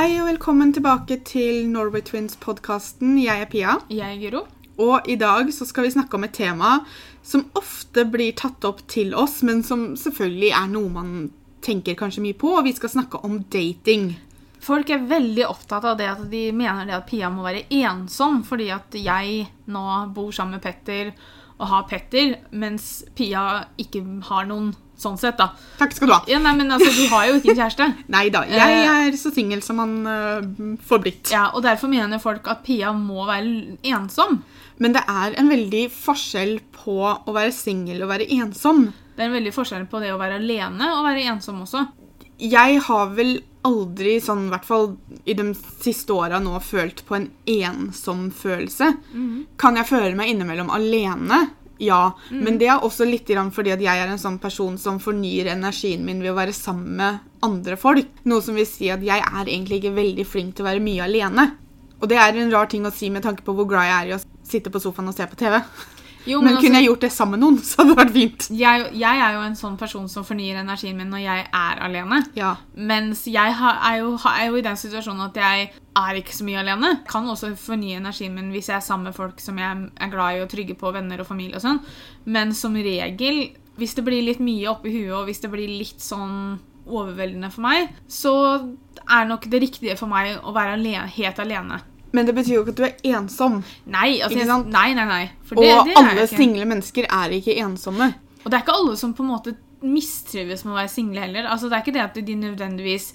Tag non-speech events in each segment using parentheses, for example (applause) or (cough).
Hei og velkommen tilbake til Norway Twins-podkasten. Jeg er Pia. Jeg er Guro. Og i dag så skal vi snakke om et tema som ofte blir tatt opp til oss, men som selvfølgelig er noe man tenker kanskje mye på. Og vi skal snakke om dating. Folk er veldig opptatt av det at de mener det at Pia må være ensom fordi at jeg nå bor sammen med Petter og har Petter, mens Pia ikke har noen sånn sett, da. Takk skal du ha. Ja, nei, men altså, Du har jo ikke en kjæreste. (laughs) Nei da, jeg er så singel som man uh, får blitt. Ja, og Derfor mener folk at Pia må være ensom. Men det er en veldig forskjell på å være singel og være ensom. Det er en veldig forskjell på det å være alene og være ensom også. Jeg har vel aldri, sånn i hvert fall i de siste åra nå, følt på en ensom følelse. Kan jeg føle meg innimellom alene? Ja, men det er også litt fordi at jeg er en sånn person som fornyer energien min ved å være sammen med andre folk. Noe som vil si at jeg er egentlig ikke veldig flink til å være mye alene. Og det er en rar ting å si med tanke på hvor glad jeg er i å sitte på sofaen og se på TV. Jo, Men altså, kunne jeg gjort det sammen med noen, (laughs) så hadde det vært fint. jeg, jeg er jo en sånn person som fornyer energien min når jeg er alene. Ja. Mens jeg har, er, jo, er jo i den situasjonen at jeg er ikke så mye alene. Kan også fornye energien min hvis jeg er sammen med folk som jeg er glad i og trygge på, venner og familie og sånn. Men som regel, hvis det blir litt mye oppi huet, og hvis det blir litt sånn overveldende for meg, så er nok det riktige for meg å være alene, helt alene. Men det betyr jo ikke at du er ensom. Nei, altså, jeg, nei, nei, nei. Og det, det alle single mennesker er ikke ensomme. Og det er ikke alle som på en måte mistrives med å være single heller. Altså, det er ikke det at de nødvendigvis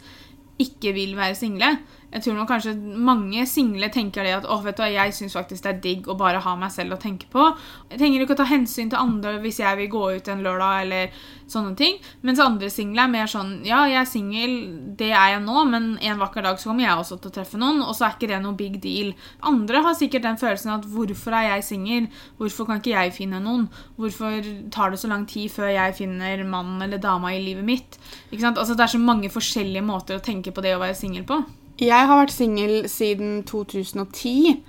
ikke vil være single. Jeg tror nok kanskje mange single tenker det at «Åh, vet du jeg syns faktisk det er digg å bare ha meg selv å tenke på. Jeg trenger ikke å ta hensyn til andre hvis jeg vil gå ut en lørdag eller sånne ting. Mens andre single er mer sånn Ja, jeg er singel, det er jeg nå, men en vakker dag så kommer jeg også til å treffe noen, og så er ikke det noe big deal. Andre har sikkert den følelsen at hvorfor er jeg singel? Hvorfor kan ikke jeg finne noen? Hvorfor tar det så lang tid før jeg finner mannen eller dama i livet mitt? Ikke sant? Altså, det er så mange forskjellige måter å tenke på det å være singel på. Jeg har vært singel siden 2010.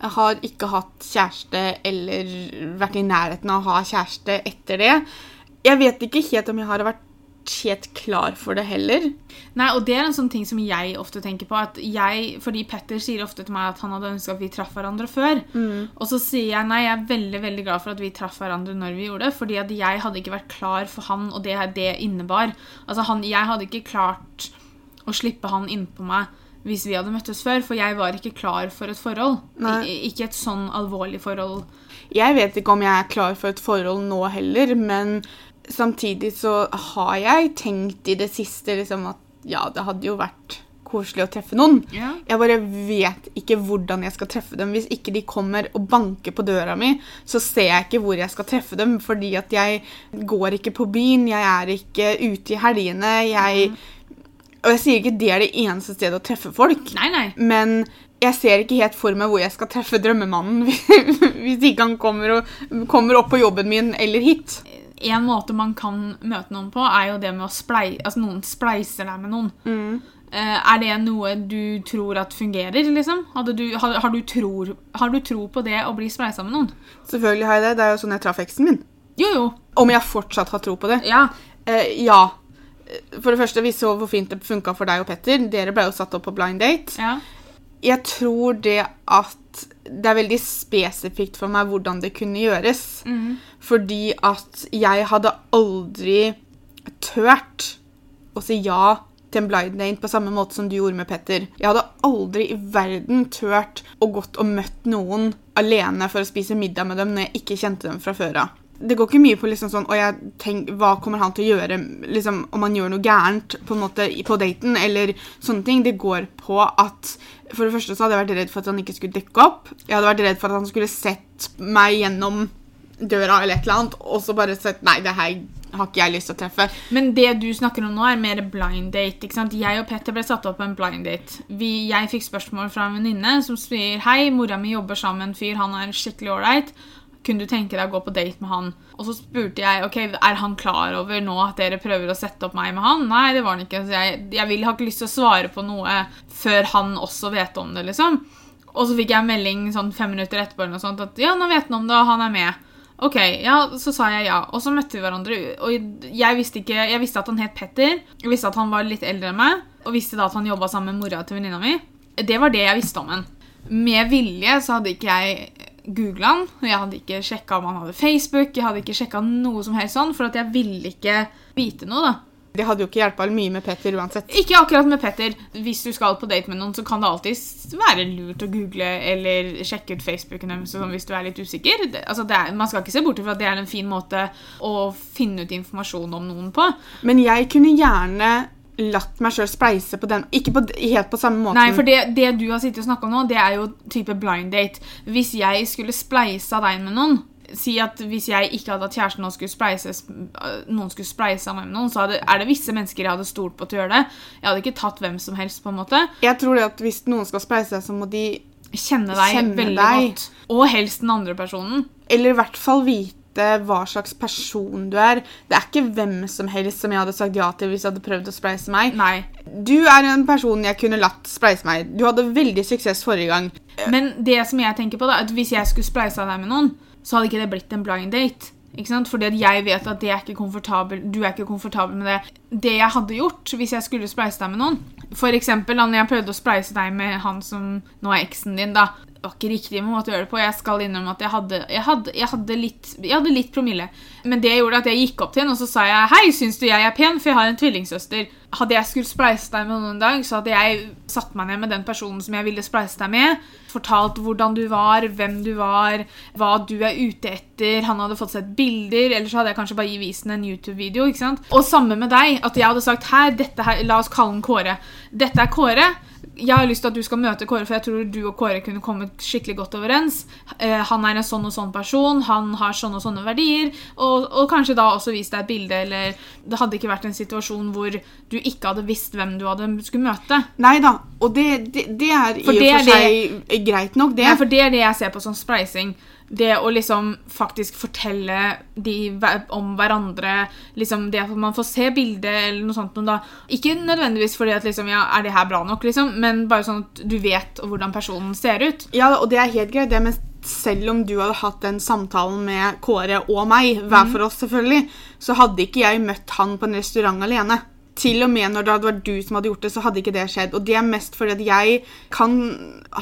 Jeg har ikke hatt kjæreste eller vært i nærheten av å ha kjæreste etter det. Jeg vet ikke helt om jeg har vært helt klar for det heller. Nei, og det er en sånn ting som jeg ofte tenker på. At jeg, fordi Petter sier ofte til meg at han hadde ønska at vi traff hverandre før. Og så sier jeg nei, jeg er veldig veldig glad for at vi traff hverandre når vi gjorde det. Fordi at jeg hadde ikke vært klar for han og det det innebar. Altså, han, Jeg hadde ikke klart å slippe han innpå meg hvis vi hadde møttes før, for jeg var ikke klar for et forhold. I, ikke et sånn alvorlig forhold. Jeg vet ikke om jeg er klar for et forhold nå heller, men samtidig så har jeg tenkt i det siste liksom at ja, det hadde jo vært koselig å treffe noen. Ja. Jeg bare vet ikke hvordan jeg skal treffe dem. Hvis ikke de kommer og banker på døra mi, så ser jeg ikke hvor jeg skal treffe dem, fordi at jeg går ikke på byen, jeg er ikke ute i helgene, jeg Og jeg sier ikke det er det eneste stedet å treffe folk, Nei, nei. men jeg ser ikke helt for meg hvor jeg skal treffe drømmemannen (laughs) hvis ikke han kommer, og, kommer opp på jobben min eller hit. En måte man kan møte noen på, er jo det med å splei... Altså, noen spleiser deg med noen. Eh, er det noe du tror at fungerer, liksom? Du, har, har, du tror, har du tro på det å bli spleisa med noen? Selvfølgelig har jeg det. Det er jo sånn jeg traff eksen min. Jo, jo. Om jeg fortsatt har tro på det. Ja. Uh, ja. For det første, vi så hvor fint det funka for deg og Petter. Dere ble jo satt opp på blind date. ja. Jeg tror det at det er veldig spesifikt for meg hvordan det kunne gjøres. Fordi at jeg hadde aldri tørt å si ja til en blind date på samme måte som du gjorde med Petter. Jeg hadde aldri i verden tørt å gått og møtt noen alene for å spise middag med dem når jeg ikke kjente dem fra før av. Det går ikke mye på liksom sånn, og jeg tenker, hva kommer han til å gjøre liksom, om han gjør noe gærent på, en måte, på daten, eller sånne ting. Det går på at for det første så hadde jeg vært redd for at han ikke skulle dekke opp. Jeg hadde vært redd for at han skulle sett meg gjennom døra eller et eller annet, og så bare sett Nei, det her har ikke jeg lyst til å treffe. Men det du snakker om nå, er mer blind date. ikke sant? Jeg og Petter ble satt opp på en blind date. Vi, jeg fikk spørsmål fra en venninne som sier Hei, mora mi jobber sammen med en fyr, han er skikkelig ålreit. Kunne du tenke deg å gå på date med han? Og så spurte jeg ok, er han klar over nå at dere prøver å sette opp meg med han. Nei, det var han ikke. Så jeg, jeg vil, har ikke lyst til å svare på noe før han også vet om det. liksom. Og så fikk jeg en melding sånn fem minutter etterpå eller noe sånt, at ja, nå vet han om det, og han er med. Ok, ja, Så sa jeg ja, og så møtte vi hverandre. Og jeg visste, ikke, jeg visste at han het Petter, jeg visste at han var litt eldre enn meg. og visste da at han jobba sammen med mora til venninna mi. Det var det jeg visste om han. Med vilje så hadde ikke jeg googla han. Jeg hadde ikke sjekka om han hadde Facebook, jeg hadde ikke sjekka noe som helst sånn, for at jeg ville ikke vite noe. da. Det hadde jo ikke hjelpa mye med Petter uansett. Ikke akkurat med Petter. Hvis du skal på date med noen, så kan det alltid være lurt å google eller sjekke ut Facebooken deres sånn hvis du er litt usikker. Det, altså det er, man skal ikke se bort fra at det er en fin måte å finne ut informasjon om noen på. Men jeg kunne gjerne latt meg sjøl spleise på den Ikke på, helt på samme måten. Nei, for det, det du har sittet og snakka om nå, det er jo type blind date. Hvis jeg skulle spleisa deg med noen Si at hvis jeg ikke hadde hatt kjæreste og skulle spleise, noen skulle spleisa meg med noen, så hadde, er det visse mennesker jeg hadde stolt på til å gjøre det. Jeg hadde ikke tatt hvem som helst. på en måte. Jeg tror det at hvis noen skal spleise deg, så må de Kjenne deg Kjenne veldig deg. godt. Og helst den andre personen. Eller i hvert fall vite hva slags person du er. Det er ikke hvem som helst som jeg hadde sagt ja til hvis jeg hadde prøvd å spleise meg. Nei. Du er en person jeg kunne latt spleise meg. Du hadde veldig suksess forrige gang. Men det som jeg tenker på da, at hvis jeg skulle spleisa deg med noen, så hadde ikke det blitt en blind date. Ikke sant? Fordi at jeg vet at det er du er ikke komfortabel med det. Det jeg hadde gjort hvis jeg skulle spleise deg med noen For eksempel når jeg prøvde å spleise deg med han som nå er eksen din. da var ikke riktig måte å gjøre det på. Jeg skal innrømme at jeg hadde, jeg hadde, jeg hadde, litt, jeg hadde litt promille. Men det gjorde at jeg gikk opp til henne og så sa jeg, Hei, syns du jeg er pen? For jeg har en tvillingsøster. Hadde jeg skulle spleise deg med noen en dag, så hadde jeg satt meg ned med den personen som jeg ville spleise deg med. Fortalt hvordan du var, hvem du var, hva du er ute etter. Han hadde fått sett bilder, eller så hadde jeg kanskje bare vist ham en YouTube-video. ikke sant? Og samme med deg. At jeg hadde sagt her, dette her, la oss kalle den Kåre. Dette er Kåre. Jeg har lyst til at du skal møte Kåre, for jeg tror du og Kåre kunne kommet skikkelig godt overens. Eh, han er en sånn og sånn person, han har sånne og sånne verdier. Og, og kanskje da også vist deg et bilde, eller det hadde ikke vært en situasjon hvor du ikke hadde visst hvem du hadde skulle møte. Nei da. Og det, det, det er For i og for seg seg greit nok, det. Nei, for det er det jeg ser på som spleising. Det å liksom faktisk fortelle de om hverandre. Liksom det at man får se bildet eller noe sånt. Da. Ikke nødvendigvis fordi at liksom, ja, er det her bra nok, liksom, men bare sånn at du vet hvordan personen ser ut. Ja, og det er helt greit, det, men selv om du hadde hatt den samtalen med Kåre og meg, hver Mm. for oss selvfølgelig, så hadde ikke jeg møtt han på en restaurant alene. Til og med når det hadde vært du som hadde gjort det, så hadde ikke det skjedd. Og det er mest fordi at jeg kan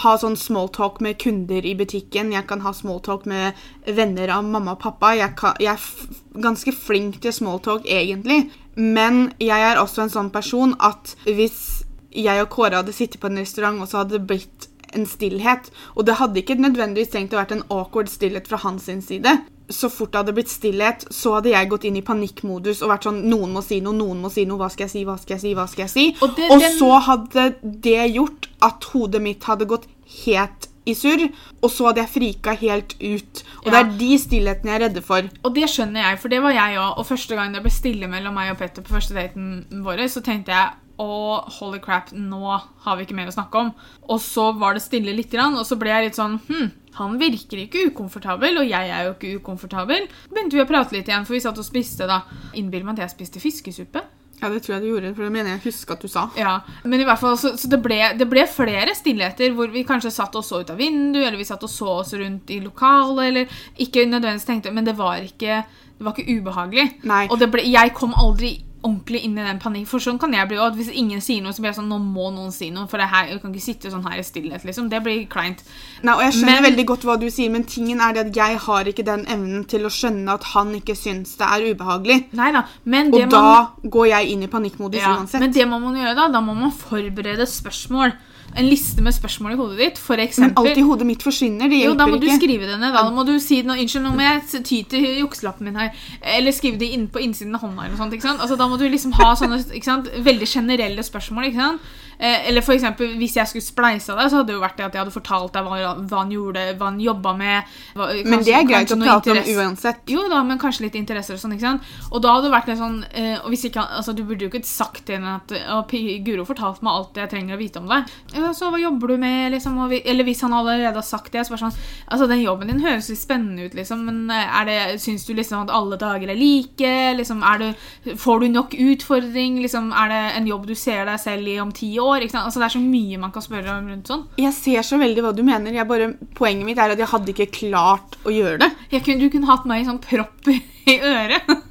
ha sånn smalltalk med kunder i butikken. Jeg kan ha smalltalk med venner av mamma og pappa. Jeg, kan, jeg er ganske flink til smalltalk, egentlig. Men jeg er også en sånn person at hvis jeg og Kåre hadde sittet på en restaurant, og så hadde det blitt en stillhet. Og det hadde ikke nødvendigvis trengt å vært en awkward stillhet fra hans side. Så fort det hadde blitt stillhet, så hadde jeg gått inn i panikkmodus og vært sånn Noen må si noe, noen må si noe. Hva skal jeg si, hva skal jeg si, hva skal jeg si? Og det- og den- så hadde det gjort at hodet mitt hadde gått helt i surr, og så hadde jeg frika helt ut. Og Ja. det er de stillhetene jeg er redde for. Og det skjønner jeg, for det var jeg òg. Og første gang det ble stille mellom meg og Petter på første daten vår, så tenkte jeg å, holy crap, nå har vi ikke mer å snakke om. Og så var det stille litt, grann, og så ble jeg litt sånn hm, han virker ikke ukomfortabel, og jeg er jo ikke ukomfortabel. Begynte vi å prate litt igjen, for vi satt og spiste da. Innbiller meg at jeg spiste fiskesuppe. Ja, det tror jeg du gjorde, for det mener jeg husker at du sa. Ja, men i hvert fall, så, så det, ble, det ble flere stillheter hvor vi kanskje satt og så ut av vinduet, eller vi satt og så oss rundt i lokalet, eller ikke nødvendigvis tenkte, men det var ikke, det var ikke ubehagelig. Nei. Og det ble, jeg kom aldri ordentlig inn i den panikken. for sånn kan jeg bli òg. hvis ingen sier noe, så blir jeg sånn, nå må noen si noe, for det her, jeg kan ikke sitte sånn her i stillhet, liksom. Det blir kleint. Nei, og Jeg skjønner Men- veldig godt hva du sier, men tingen er det at jeg har ikke den evnen til å skjønne at han ikke syns det er ubehagelig. Neida, men Og man, da går jeg inn i panikkmodus Ja, uansett. men det må man gjøre da, da må man forberede spørsmål. En liste med spørsmål i hodet ditt, for Men alt i hodet mitt forsvinner. Det Jo, da må du ikke. skrive det ned. Da Da må du si noe, Unnskyld, nå må jeg ty til jukselappen min her. Eller skrive det inn på innsiden av hånda. eller noe sånt, ikke sant? Altså, Da må du liksom ha sånne ikke sant? veldig generelle spørsmål. ikke sant? Eh, eller for eksempel, hvis jeg skulle spleisa deg, så hadde det jo vært det at jeg hadde fortalt deg hva, hva han gjorde, hva han jobba med. Hva, Men det er greit å prate om uansett. Jo da, men kanskje litt interesser og sånn, ikke sant? Og da hadde det vært litt sånn eh, Og hvis ikke altså Du burde jo ikke sagt til henne at Pi- Guro fortalte meg alt jeg trenger å vite om deg. Ja, så hva jobber du med, liksom? Og vi, eller hvis han allerede har sagt det, så bare sånn Altså, den jobben din høres litt spennende ut, liksom, men eh, er det Syns du liksom at alle dager er like? Liksom, er det, Får du nok utfordring? Liksom, er det en jobb du ser deg selv i om ti år? Sant? Altså, det er så mye man kan spørre om rundt sånn. Jeg ser så veldig hva du mener. Bare, poenget mitt er at jeg hadde ikke klart å gjøre det. Kunne, du kunne hatt meg i sånn propp i øret. (laughs)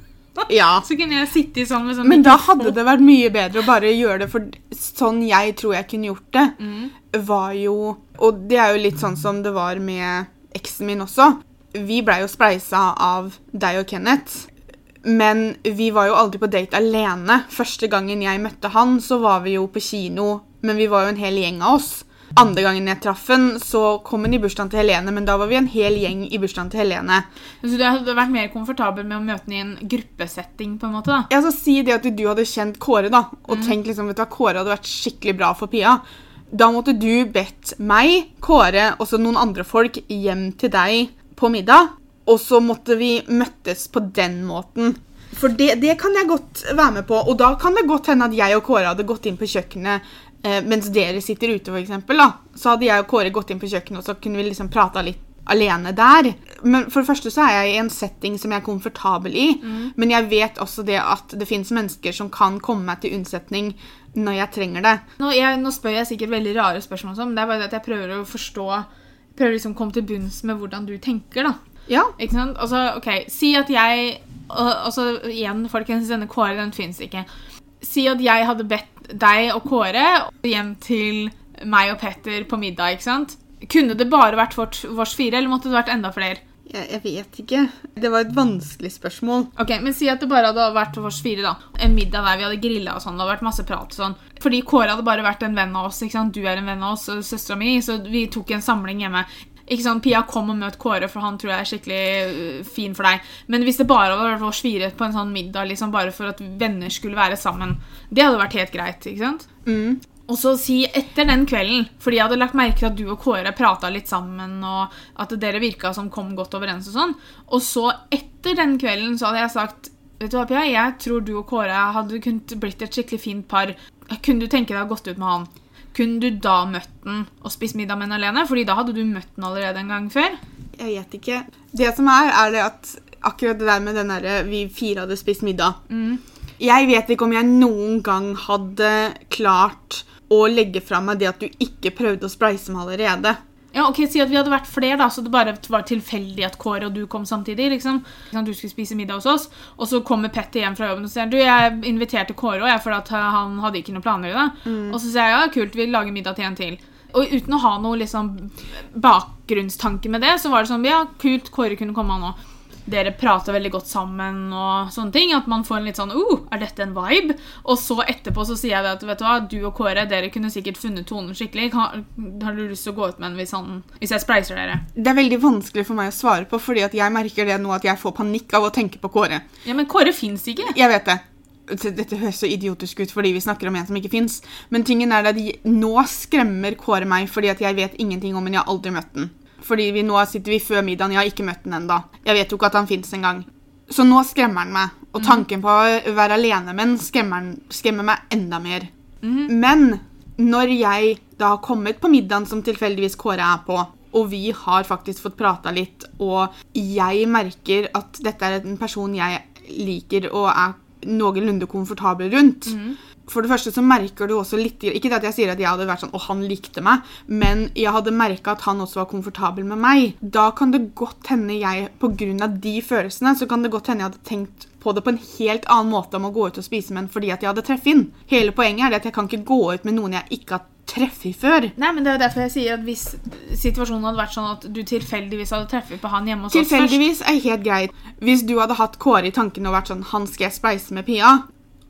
Ja. Så kunne jeg sitte sånn med sånn Men da hadde det vært mye bedre å bare gjøre det, for sånn jeg tror jeg kunne gjort det, var jo Og det er jo litt sånn som det var med eksen min også. Vi blei jo spleisa av deg og Kenneth. Men vi var jo aldri på date alene. Første gangen jeg møtte han, så var vi jo på kino, men vi var jo en hel gjeng av oss. Andre gangen jeg traff han, så kom han i bursdagen til Helene, men da var vi en hel gjeng i bursdagen til Helene. Så du hadde vært mer komfortabel med å møte han i en gruppesetting, på en måte? da? Ja, så si det at du hadde kjent Kåre, da, og tenkt liksom, vet du hva, Kåre hadde vært skikkelig bra for Pia. Da måtte du bedt meg, Kåre og så noen andre folk hjem til deg på middag, og så måtte vi møttes på den måten. For det, det kan jeg godt være med på, og da kan det godt hende at jeg og Kåre hadde gått inn på kjøkkenet eh, mens dere sitter ute, for eksempel, da. Så hadde jeg og Kåre gått inn på kjøkkenet, og så kunne vi liksom prata litt alene der. Men for det første så er jeg i en setting som jeg er komfortabel i. Men jeg vet også det at det finnes mennesker som kan komme meg til unnsetning når jeg trenger det. Nå, jeg, nå spør jeg sikkert veldig rare spørsmål, sånn, men det er bare det at jeg prøver å forstå Prøver liksom å komme til bunns med hvordan du tenker, da. Ja. Ikke sant? Altså, ok, Si at jeg altså, Igjen, folkens, denne Kåre den fins ikke. Si at jeg hadde bedt deg og Kåre hjem til meg og Petter på middag. ikke sant? Kunne det bare vært vårt, vårs fire, eller måtte det vært enda flere? Jeg, jeg vet ikke. Det var et vanskelig spørsmål. Ok, men Si at det bare hadde vært vårs fire. da. En middag der vi hadde grilla og sånn. Det hadde vært masse prat og sånn. Fordi Kåre hadde bare vært en venn av oss. ikke sant? Du er en venn av oss, og søstera mi, så vi tok en samling hjemme. Ikke sant, Pia, kom og møt Kåre, for han tror jeg er skikkelig øh, fin for deg. Men hvis det bare hadde vært oss fire på en sånn middag, liksom bare for at venner skulle være sammen, det hadde vært helt greit. ikke sant? Mm. Og så si etter den kvelden, fordi jeg hadde lagt merke til at du og Kåre prata litt sammen, og at dere virka som kom godt overens og sånn. Og så etter den kvelden så hadde jeg sagt Vet du hva, Pia, jeg tror du og Kåre hadde kunnet blitt et skikkelig fint par. Kunne du tenke deg å gått ut med han? Kunne du da møtt den og spist middag med den alene? Fordi da hadde du møtt den allerede en gang før. Jeg vet ikke. Det som er, er det at akkurat det der med den derre vi fire hadde spist middag Jeg vet ikke om jeg noen gang hadde klart å legge fra meg det at du ikke prøvde å spleise meg allerede. Ja, ok, Si at vi hadde vært flere, da, så det bare var tilfeldig at Kåre og du kom samtidig. liksom. Du skulle spise middag hos oss, og så kommer Petter hjem fra jobben og sier du, jeg inviterte Kåre òg, jeg, for at han hadde ikke noe planer i det. Og så sier jeg ja, kult, vi lager middag til en til. Og uten å ha noe liksom bakgrunnstanke med det, så var det sånn ja, kult, Kåre kunne komme han òg. Dere prater veldig godt sammen og sånne ting. At man får en litt sånn uh, er dette en vibe? Og så etterpå så sier jeg det at vet du hva, du og Kåre dere kunne sikkert funnet tonen skikkelig. Har, har du lyst til å gå ut med en hvis, han, hvis jeg spleiser dere? Det er veldig vanskelig for meg å svare på, fordi at jeg merker det nå at jeg får panikk av å tenke på Kåre. Ja, men Kåre fins ikke. Jeg vet det. Dette høres så idiotisk ut fordi vi snakker om en som ikke fins. Men tingen er at de, nå skremmer Kåre meg fordi at jeg vet ingenting om den. Jeg har aldri møtt den. Fordi vi, nå sitter vi før middagen. Jeg har ikke møtt den ennå. Jeg vet jo ikke at han fins engang. Så nå skremmer han meg. Og tanken på å være alene med ham skremmer, skremmer meg enda mer. Men når jeg da har kommet på middagen som tilfeldigvis Kåre er på, og vi har faktisk fått prata litt, og jeg merker at dette er en person jeg liker og er noenlunde komfortabel rundt. For det første så merker du også litt Ikke det at jeg sier at jeg hadde vært sånn Å, han likte meg, men jeg hadde merka at han også var komfortabel med meg. Da kan det godt hende jeg, av de følelsene, så kan det godt hende jeg hadde tenkt på det på en helt annen måte om å gå ut og spise med en fordi at jeg hadde treffet inn. Hele poenget er det at jeg kan ikke gå ut med noen jeg ikke har treffet før. Nei, men det er jo derfor jeg sier at Hvis situasjonen hadde vært sånn at du tilfeldigvis hadde treffet på han hjemme hos oss først Tilfeldigvis er helt greit. Hvis du hadde hatt Kåre i tankene og vært sånn Han skal jeg spleise med Pia,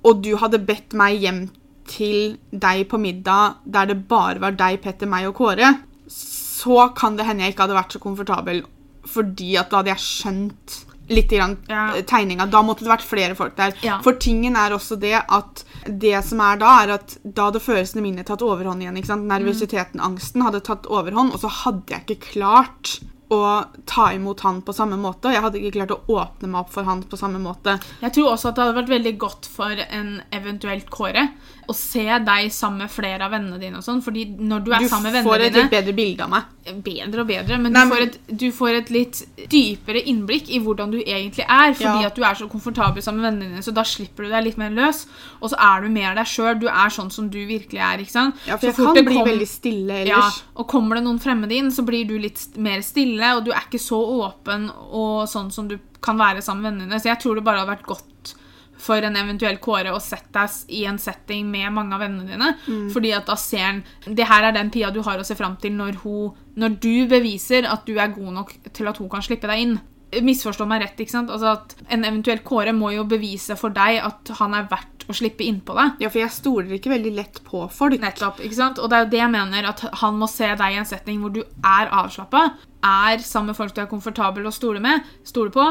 og du hadde bedt meg hjem til deg på middag der det bare var deg, Petter, meg og Kåre, så kan det hende jeg ikke hadde vært så komfortabel, fordi at da hadde jeg skjønt litt grann Ja. eh, tegninga. Da måtte det vært flere folk der. Ja. For tingen er også det at det som er da, er at da hadde følelsene mine tatt overhånd igjen. ikke sant? Nervøsiteten, angsten hadde tatt overhånd, og så hadde jeg ikke klart å ta imot han på samme måte, og jeg hadde ikke klart å åpne meg opp for han på samme måte. Jeg tror også at det hadde vært veldig godt for en eventuelt Kåre å se deg sammen med flere av vennene dine. og sånn, fordi når du er Du sammen med vennene dine Du får et litt bedre bilde av meg. bedre og bedre, men, Nei, du, får et, du får et litt dypere innblikk i hvordan du egentlig er, fordi Ja. at du er så komfortabel sammen med vennene dine, så da slipper du deg litt mer løs, og så er du mer deg sjøl. Du er sånn som du virkelig er. ikke sant? Ja, Så for jeg kan bli kom- veldig stille ellers. Ja, og kommer det noen fremmede inn, så blir du litt mer stille, og du er ikke så åpen og sånn som du kan være sammen med vennene dine. Så jeg tror det bare hadde vært godt for en eventuell Kåre å sette deg i en setting med mange av vennene dine. Fordi at da ser han Det her er den Pia du har å se fram til når, hun, når du beviser at du er god nok til at hun kan slippe deg inn. Misforstå meg rett. ikke sant? Altså at En eventuell Kåre må jo bevise for deg at han er verdt å slippe innpå deg. Ja, for jeg stoler ikke veldig lett på folk. Nettopp, ikke sant? Og det er jo det jeg mener, at han må se deg i en setting hvor du er avslappa, er sammen med folk du er komfortabel å stole med, stole på.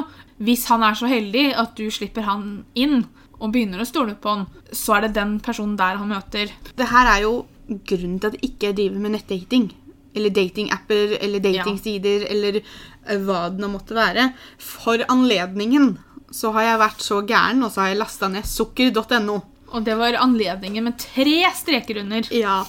Hvis han er så heldig at du slipper han inn og begynner å stole på han, så er det den personen der han møter. Det her er jo grunnen til at jeg ikke driver med nettdating. Eller datingapper eller datingsider eller eh, hva det nå måtte være. For anledningen så har jeg vært så gæren, og så har jeg lasta ned sukker.no. Og det var anledningen med tre streker under. Ja.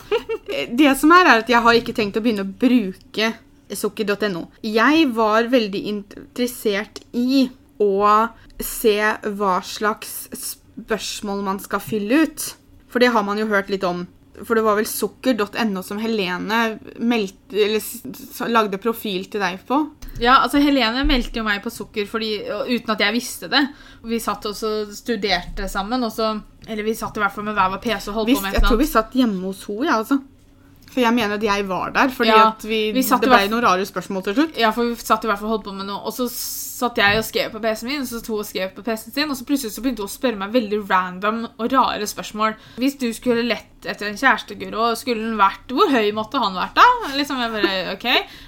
Det som er, er at jeg har ikke tenkt å begynne å bruke sukker.no. Jeg var veldig interessert i å se hva slags spørsmål man skal fylle ut. For det har man jo hørt litt om. For det var vel sukker.no som Helene meldte, eller lagde profil til deg på. Ja, altså Helene meldte jo meg på sukker fordi, uten at jeg visste det. Vi satt og studerte sammen. Og så, eller vi satt i hvert fall med hver vår PC og holdt Hvis, på med jeg tror vi satt hjemme hos henne, ja, altså. For jeg mener at jeg var der, fordi Ja, at vi, vi det ble noen rare spørsmål til slutt. Ja, for vi satt i hvert fall holdt på med noe. Og så satt jeg og skrev på PC-en min, og så to hun og skrev på PC-en sin, og så plutselig så begynte hun å spørre meg veldig random og rare spørsmål. Hvis du skulle lett etter en kjæreste, Guro, skulle den vært Hvor høy måtte han vært, da? Liksom, jeg bare, ok.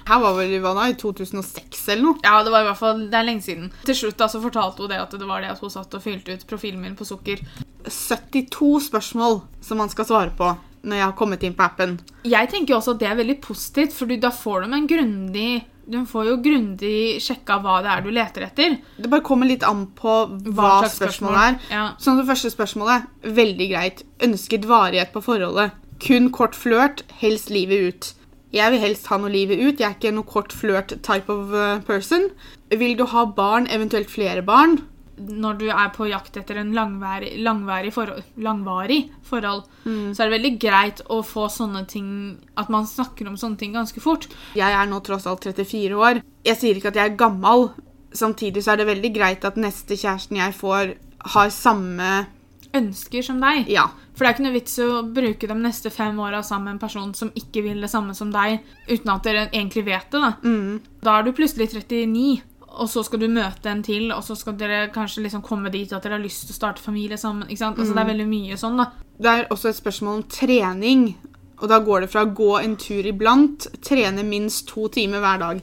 Her var vel hva da, i 2006 eller noe. Ja, det var i hvert fall, det er lenge siden. Til slutt da så fortalte hun det at det var det at hun satt og fylte ut profilen min på sukker. 72 spørsmål som man skal svare på når jeg har kommet inn på appen. Jeg tenker også at det er veldig positivt, for da får de en grundig Du får jo grundig sjekka hva det er du leter etter. Det bare kommer litt an på hva, slags spørsmålet er. Ja. Sånn det første spørsmålet, veldig greit. Ønsket varighet på forholdet. Kun kort flørt, helst livet ut. Jeg vil helst ha noe livet ut. Jeg er ikke noe kort flørt type of uh, person. Vil du ha barn, eventuelt flere barn? Når du er på jakt etter en langvarig, langvarig forhold, langvarig forhold så er det veldig greit å få sånne ting At man snakker om sånne ting ganske fort. Jeg er nå tross alt 34 år. Jeg sier ikke at jeg er gammel. Samtidig så er det veldig greit at neste kjæresten jeg får, har samme Ønsker som deg. Ja. For det er ikke noe vits å bruke de neste fem åra sammen med en person som ikke vil det samme som deg, uten at dere egentlig vet det. Da Mm. Da er du plutselig 39, og så skal du møte en til, og så skal dere kanskje liksom komme dit at dere har lyst til å starte familie sammen. ikke sant? Altså Det er veldig mye sånn, da. Det er også et spørsmål om trening. Og da går det fra å gå en tur iblant, trene minst to timer hver dag.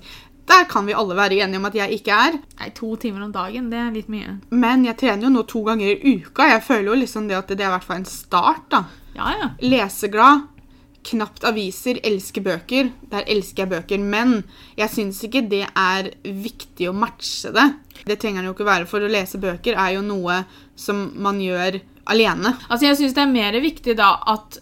Der kan vi alle være enige om at jeg ikke er. Nei, to timer om dagen, det er litt mye. Men jeg trener jo nå to ganger i uka. Jeg føler jo liksom det at det er i hvert fall en start. da. Ja, ja. Leseglad. Knapt aviser. Elsker bøker. Der elsker jeg bøker. Men jeg syns ikke det er viktig å matche det. Det trenger det jo ikke være, for å lese bøker er jo noe som man gjør alene. Altså, Jeg syns det er mer viktig da at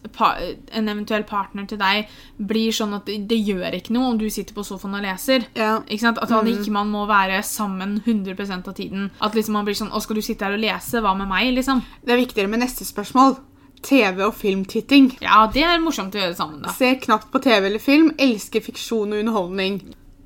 en eventuell partner til deg blir sånn at det, det gjør ikke noe om du sitter på sofaen og leser. Ja. Ikke sant? At man ikke man må være sammen 100% av tiden. At liksom man blir sånn Å, skal du sitte her og lese? Hva med meg? liksom? Det er viktigere med neste spørsmål. TV- og filmtitting. Ja, det er morsomt å gjøre sammen, da. Ser knapt på TV eller film. Elsker fiksjon og underholdning.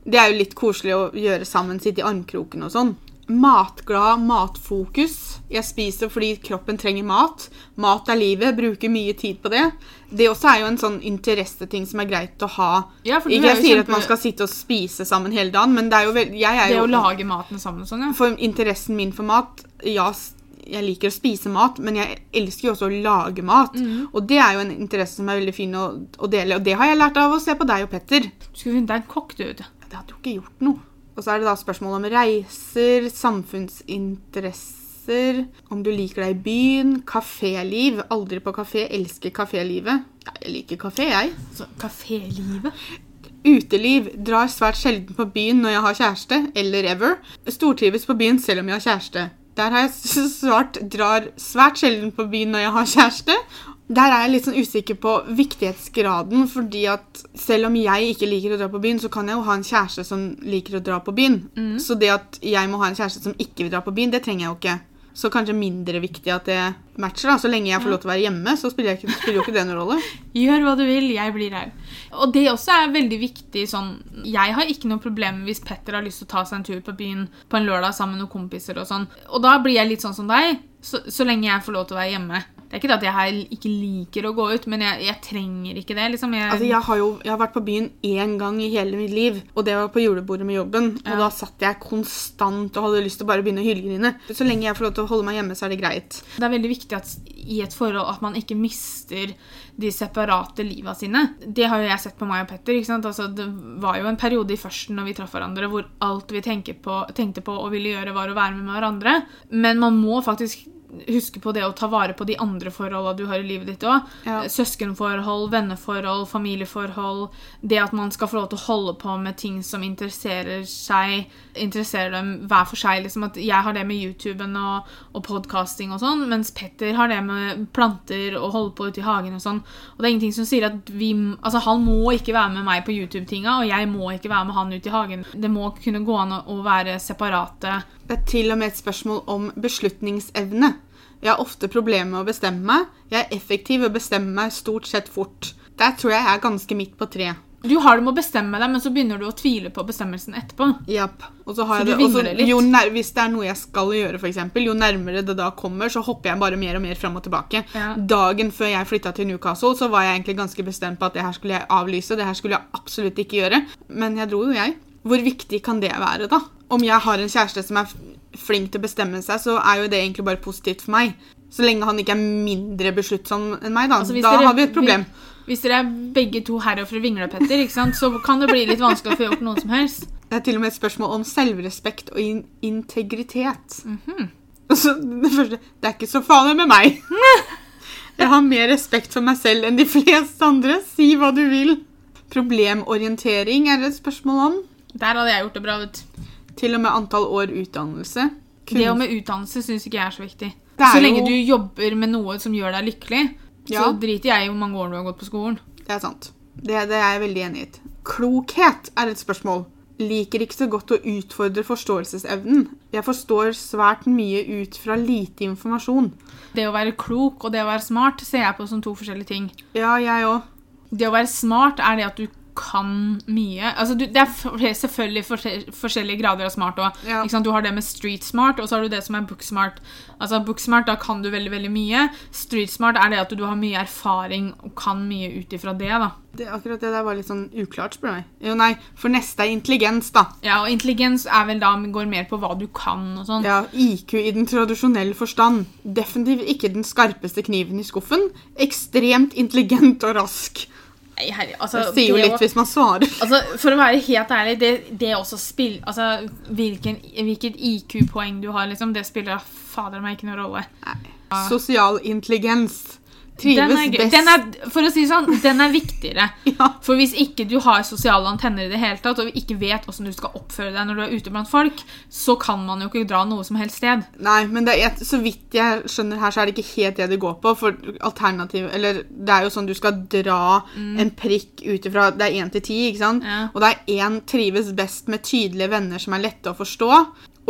Det er jo litt koselig å gjøre sammen, sitte i armkroken og sånn. Matglad, matfokus. Jeg spiser fordi kroppen trenger mat. Mat er livet. Bruker mye tid på det. Det også er jo en sånn interesseting som er greit å ha. Ja, Ikke jeg sier kjempe- at man skal sitte og spise sammen hele dagen, men det er jo vel, jeg er Det jo å lage maten sammen sånn, ja. For interessen min for mat Ja, jeg liker å spise mat, men jeg elsker jo også å lage mat. Mm. Og det er jo en interesse som er veldig fin å, å dele, og det har jeg lært av å se på deg og Petter. Du skulle funnet deg en kokk, du. Det hadde jo ikke gjort noe. Og så er det da spørsmål om reiser, samfunnsinteresser, om du liker deg i byen, kaféliv. Aldri på kafé, elsker kafélivet. Ja, jeg liker kafé, jeg. Så kafélivet. Uteliv. Drar svært sjelden på byen når jeg har kjæreste, eller ever. Stortrives på byen selv om jeg har kjæreste. Der har jeg svart drar svært sjelden på byen når jeg har kjæreste. Der er jeg litt sånn usikker på viktighetsgraden, fordi at selv om jeg ikke liker å dra på byen, så kan jeg jo ha en kjæreste som liker å dra på byen. Så det at jeg må ha en kjæreste som ikke vil dra på byen, det trenger jeg jo ikke. Så kanskje mindre viktig at det matcher. da. Så lenge jeg får lov til å være hjemme, så spiller, ikke, spiller jo ikke det noen rolle. (laughs) Gjør hva du vil, jeg blir her. Og det også er veldig viktig sånn Jeg har ikke noe problem hvis Petter har lyst til å ta seg en tur på byen på en lørdag sammen med noen kompiser og sånn. Og da blir jeg litt sånn som deg, så, så lenge jeg får lov til å være hjemme. Det er ikke det at jeg ikke liker å gå ut, men jeg, jeg trenger ikke det. liksom. Jeg, Altså, jeg har jo jeg har vært på byen én gang i hele mitt liv, og det var på julebordet med jobben. Og Ja. da satt jeg konstant og hadde lyst til å bare begynne å hylgrine. Så lenge jeg får lov til å holde meg hjemme, så er det greit. Det er veldig viktig at, i et forhold at man ikke mister de separate liva sine. Det har jo jeg sett på meg og Petter. Altså, det var jo en periode i førsten når vi traff hverandre, hvor alt vi på, tenkte på og ville gjøre, var å være med hverandre. Men man må faktisk huske på det å ta vare på de andre forholdene du har i livet ditt òg. Ja. Søskenforhold, venneforhold, familieforhold. Det at man skal få lov til å holde på med ting som interesserer seg, interesserer dem hver for seg. liksom at Jeg har det med YouTuben og, og podkasting og sånn, mens Petter har det med planter og holde på ute i hagen og sånn. Og det er ingenting som sier at vi Altså, han må ikke være med meg på YouTube-tinga, og jeg må ikke være med han ute i hagen. Det må kunne gå an å være separate. Det er til og med et spørsmål om beslutningsevne. Jeg har ofte problemer med å bestemme meg. Jeg er effektiv og bestemmer meg stort sett fort. Der tror jeg jeg er ganske midt på tre. Du har det med å bestemme deg, men så begynner du å tvile på bestemmelsen etterpå. Yep. Og så har Så du vingler litt? jo nær, hvis det er noe jeg skal gjøre, for eksempel, jo nærmere det da kommer, så hopper jeg bare mer og mer fram og tilbake. Ja. Dagen før jeg flytta til Newcastle, så var jeg egentlig ganske bestemt på at det her skulle jeg avlyse. Det her skulle jeg absolutt ikke gjøre. Men jeg dro jo, jeg. Hvor viktig kan det være, da? Om jeg har en kjæreste som er flink til å bestemme seg, så er jo det egentlig bare positivt for meg. Så lenge han ikke er mindre besluttsom enn meg, da. Altså, da dere- har vi et problem. Hvis dere er begge to herofre vinglepetter, ikke sant, så kan det bli litt vanskelig å få gjort noe som helst. Det er til og med et spørsmål om selvrespekt og in integritet. Mhm. Altså, det første Det er ikke så farlig med meg. (laughs) Jeg har mer respekt for meg selv enn de fleste andre. Si hva du vil. Problemorientering er det et spørsmål om. Der hadde jeg gjort det bra. vet du. Til og med antall år utdannelse. Kun- Det med utdannelse syns ikke jeg er så viktig. Er så lenge jo- du jobber med noe som gjør deg lykkelig, Ja. så driter jeg i hvor mange år du har gått på skolen. Det er sant. Det, det er jeg veldig enig i. Klokhet er et spørsmål. Liker ikke så godt å utfordre forståelsesevnen. Jeg forstår svært mye ut fra lite informasjon. Det å være klok og det å være smart ser jeg på som to forskjellige ting. Ja, jeg også. Det å være smart er det at du kan mye. Altså, du, det er selvfølgelig forskjellige grader av smart òg. Ja. Du har det med street smart, og så har du det som er book smart. Altså, book smart, da kan du veldig veldig mye. Street smart er det at du har mye erfaring og kan mye ut ifra det. da. Det, akkurat det der var litt sånn uklart, spør du meg. Jo, nei, for neste er intelligens, da. Ja, og Intelligens er vel da går mer på hva du kan. og sånn. Ja, IQ i den tradisjonelle forstand. Definitivt ikke den skarpeste kniven i skuffen. Ekstremt intelligent og rask. Nei, herre, altså, Det sier jo det å- litt hvis man svarer. (laughs) Altså, For å være helt ærlig, det, det også spill, altså, hvilken, hvilket IQ-poeng du har, liksom, det spiller fader meg ikke noen rolle. Sosial intelligens. Den er, best. den er, for å si det sånn, den er viktigere. (laughs) Ja. For hvis ikke du har sosiale antenner i det hele tatt, og ikke vet hvordan du skal oppføre deg når du er ute blant folk, så kan man jo ikke dra noe som helst sted. Nei, men det er, så vidt jeg skjønner her, så er det ikke helt det det går på. For alternativ Eller det er jo sånn du skal dra en prikk ut ifra Det er én til ti, ikke sant? Ja. Og det er én trives best med tydelige venner som er lette å forstå.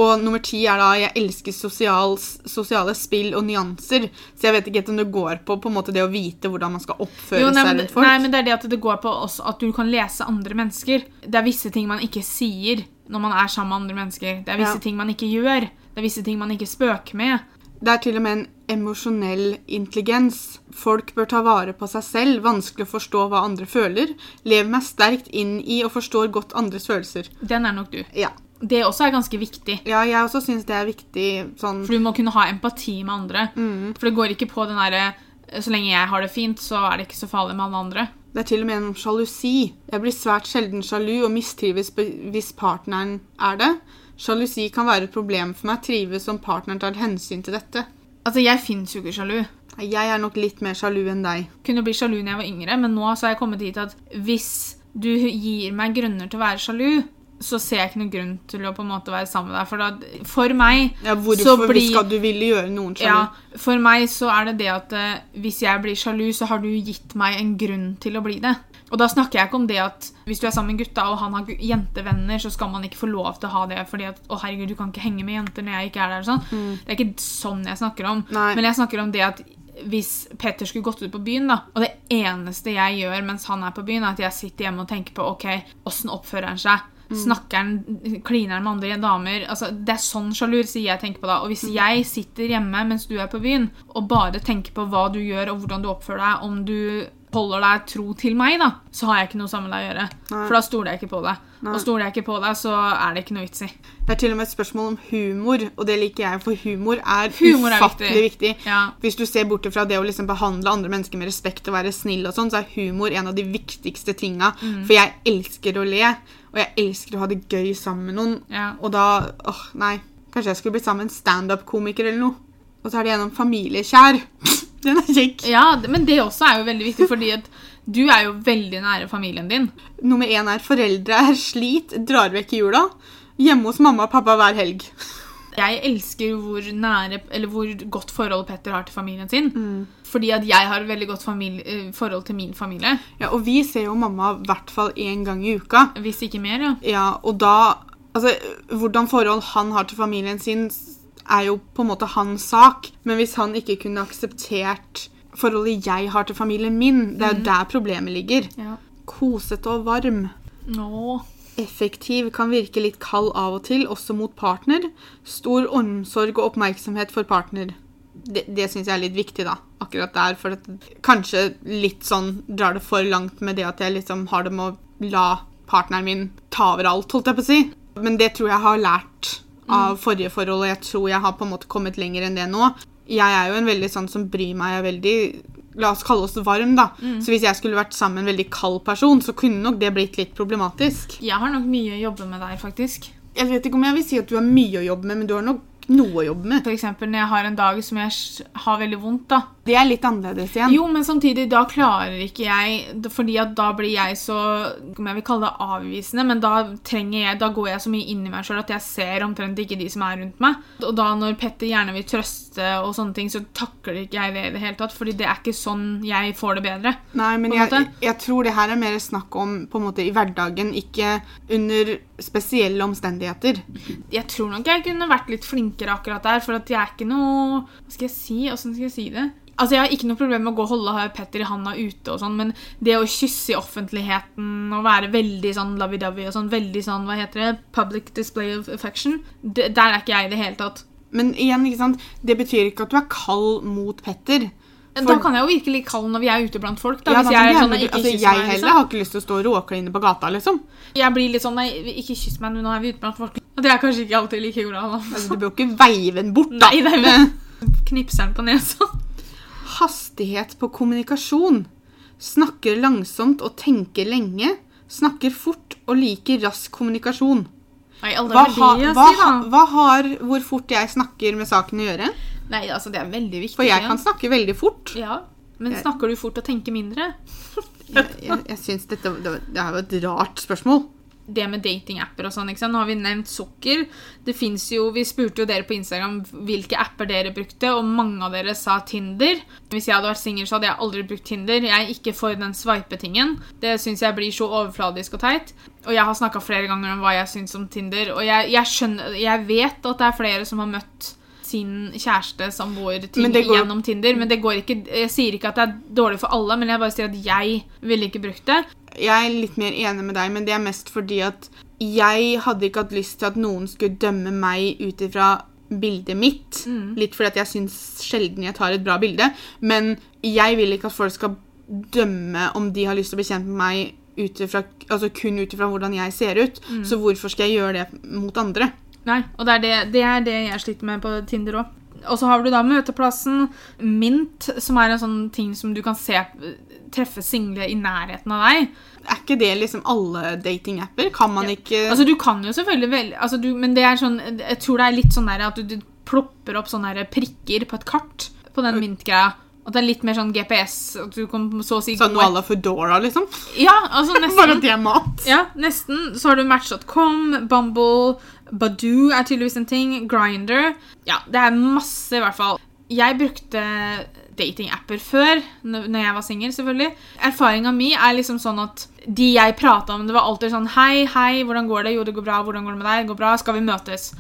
Og nummer ti er da 'jeg elsker sosial, sosiale spill og nyanser'. Så jeg vet ikke helt om det går på, på en måte det å vite hvordan man skal oppføre Jo, nei, seg rundt folk. nei, men det er det at det går på også at du kan lese andre mennesker. Det er visse ting man ikke sier når man er sammen med andre mennesker. Det er visse Ja. ting man ikke gjør. Det er visse ting man ikke spøker med. Det er til og med en emosjonell intelligens. Folk bør ta vare på seg selv, vanskelig å forstå hva andre føler. Lev meg sterkt inn i og forstår godt andres følelser. Den er nok du. Ja, Det også er ganske viktig. ja jeg også syns det er viktig sånn For du må kunne ha empati med andre. For det går ikke på den derre Så lenge jeg har det fint, så er det ikke så farlig med alle andre. Det er til og med en sjalusi. Jeg blir svært sjelden sjalu og mistrives hvis partneren er det. Sjalusi kan være et problem for meg. Trives om partneren tar hensyn til dette. Altså, jeg fins jo ikke sjalu. Jeg er nok litt mer sjalu enn deg. Kunne bli sjalu når jeg var yngre, men nå så har jeg kommet hit at hvis du gir meg grunner til å være sjalu, så ser jeg ikke noen grunn til å på en måte være sammen med deg. For, da, for meg Ja, så hvorfor blir skal du ville gjøre noen sjalu? ja, For meg så er det det at uh, hvis jeg blir sjalu, så har du gitt meg en grunn til å bli det. Og da snakker jeg ikke om det at hvis du er sammen med gutta og han har jentevenner, så skal man ikke få lov til å ha det fordi at å herregud, du kan ikke henge med jenter når jeg ikke er der. og Sånn. Det er ikke sånn jeg snakker om. Nei. Men jeg snakker om det at hvis Petter skulle gått ut på byen, da, og det eneste jeg gjør mens han er på byen, er at jeg sitter hjemme og tenker på ok, åssen oppfører han seg? Snakker han, kliner han med andre damer? Altså, det er sånn sjalusi jeg tenker på da. Og hvis jeg sitter hjemme mens du er på byen, og bare tenker på hva du gjør og hvordan du oppfører deg, om du holder deg tro til meg, da, så har jeg ikke noe sammen med deg å gjøre. Nei. For da stoler jeg ikke på deg. Nei. Og stoler jeg ikke på deg, så er det ikke noe vits i. Det er til og med et spørsmål om humor, og det liker jeg, for humor er Humor er ufattelig viktig. Ja. Hvis du ser bort fra det å liksom behandle andre mennesker med respekt og være snill, og sånn, så er humor en av de viktigste tinga. Mm. For jeg elsker å le, og jeg elsker å ha det gøy sammen med noen. Ja. Og da åh, nei. Kanskje jeg skulle blitt sammen med en standup-komiker eller noe. Og så er det gjennom familiekjær. (laughs) Den er kjekk. Ja, men det også er jo veldig viktig, fordi at du er jo veldig nære familien din. Nummer én er foreldre er slit, drar vekk i jula. Hjemme hos mamma og pappa hver helg. Jeg elsker hvor nære, eller hvor godt forhold Petter har til familien sin. Fordi at jeg har et veldig godt familie, eh, forhold til min familie. Ja, og vi ser jo mamma i hvert fall én gang i uka. Hvis ikke mer, ja. Ja, og da Altså, hvordan forhold han har til familien sin, er jo på en måte hans sak. Men hvis han ikke kunne akseptert forholdet jeg har til familien min, det er jo der problemet ligger. ja. Kosete og varm. Nå. Effektiv kan virke litt kald av og til, også mot partner. Stor omsorg og oppmerksomhet for partner. Det, det syns jeg er litt viktig, da. Akkurat der. For at kanskje litt sånn drar det for langt med det at jeg liksom har det med å la partneren min ta over alt, holdt jeg på å si. Men det tror jeg har lært av forrige forhold, og jeg tror jeg har på en måte kommet lenger enn det nå. Jeg er jo en veldig sånn som bryr meg, veldig La oss kalle oss varm, da. Så hvis jeg skulle vært sammen med en veldig kald person, så kunne nok det blitt litt problematisk. Jeg har nok mye å jobbe med der, faktisk. Jeg vet ikke om jeg vil si at du har mye å jobbe med, men du har nok noe å jobbe med. For eksempel når jeg har en dag som jeg har veldig vondt, da. Det er litt annerledes igjen. Jo, men samtidig, da klarer ikke jeg Fordi at da blir jeg så Om jeg vil kalle det avvisende, men da trenger jeg Da går jeg så mye inn i meg sjøl at jeg ser omtrent ikke de som er rundt meg. Og da når Petter gjerne vil trøste og sånne ting, så takler ikke jeg det i det hele tatt. Fordi det er ikke sånn jeg får det bedre. Nei, men jeg, jeg tror det her er mer snakk om på en måte i hverdagen, ikke under spesielle omstendigheter. Jeg tror nok jeg kunne vært litt flinkere akkurat der, for at jeg er ikke noe Hva skal jeg si? Hvordan skal jeg si det? Altså, Jeg har ikke noe problem med å gå og holde Petter i handa ute, og sånn, men det å kysse i offentligheten og være veldig sånn lovey-dovey og sånn, veldig sånn, hva heter det, public display of affection, det, der er ikke jeg i det hele tatt. Men igjen, ikke sant? det betyr ikke at du er kald mot Petter. Da kan jeg jo virke litt kald når vi er ute blant folk. da, Ja, da, jeg sånn, med- ikke altså, jeg heller liksom. har ikke lyst til å stå og råkline på gata, liksom. Jeg blir litt sånn Nei, ikke kyss meg, nå er vi ute blant folk. Det er kanskje ikke alltid like bra. Altså, du bør jo ikke veive den bort, da. Nei, det er (laughs) Knipser den på nesa. Hastighet på kommunikasjon. Snakker langsomt og tenker lenge. Snakker fort og liker rask kommunikasjon. Nei, Hva, har ha, hva, hva har hvor fort jeg snakker med saken å gjøre? Nei, altså, det er veldig viktig. For jeg kan snakke veldig fort. Ja, men snakker du fort og tenker mindre? Jeg, jeg, jeg synes dette det, det er jo et rart spørsmål. Det med datingapper og sånn? Nå har vi nevnt sukker. Det finnes jo, Vi spurte jo dere på Instagram hvilke apper dere brukte, og mange av dere sa Tinder. Hvis jeg hadde vært singel, så hadde jeg aldri brukt Tinder. Jeg er ikke for den sveipetingen. Det syns jeg blir så overfladisk og teit. Og jeg har snakka flere ganger om hva jeg syns om Tinder, og jeg, jeg skjønner Jeg vet at det er flere som har møtt sin kjæreste, samboer, ting Men går- gjennom Tinder, men det går ikke Jeg sier ikke at det er dårlig for alle, men jeg bare sier at jeg ville ikke brukt det. Jeg er litt mer enig med deg, men det er mest fordi at jeg hadde ikke hatt lyst til at noen skulle dømme meg ut ifra bildet mitt. Litt fordi at jeg syns sjelden jeg tar et bra bilde. Men jeg vil ikke at folk skal dømme om de har lyst til å bli kjent med meg utifra, altså kun ut ifra hvordan jeg ser ut. Så hvorfor skal jeg gjøre det mot andre? Nei, og det er det, det, er det jeg sliter med på Tinder òg. Og så har du da møteplassen Mint, som er en sånn ting som du kan se treffe single i nærheten av deg. Er ikke det liksom alle datingapper? Kan man ikke Altså, du kan jo selvfølgelig vel, altså, Men det er sånn Jeg tror det er litt sånn der at du, du plopper opp sånne der prikker på et kart på den Mint-greia. At det er litt mer sånn GPS. At du kan så å si Sånn à la Foodora, liksom? Ja, altså (laughs) nesten. Bare at det er mat? Ja, nesten. Så har du Match.com, Bumble, Badoo er tydeligvis en ting, Grinder. Ja, det er masse i hvert fall. Jeg brukte datingapper før, når jeg var singel, selvfølgelig. Erfaringa mi er liksom sånn at de jeg prata om, det var alltid sånn Hei, hei, hvordan går det? Jo, det går bra. Hvordan går det med deg? Det går bra. Skal vi møtes?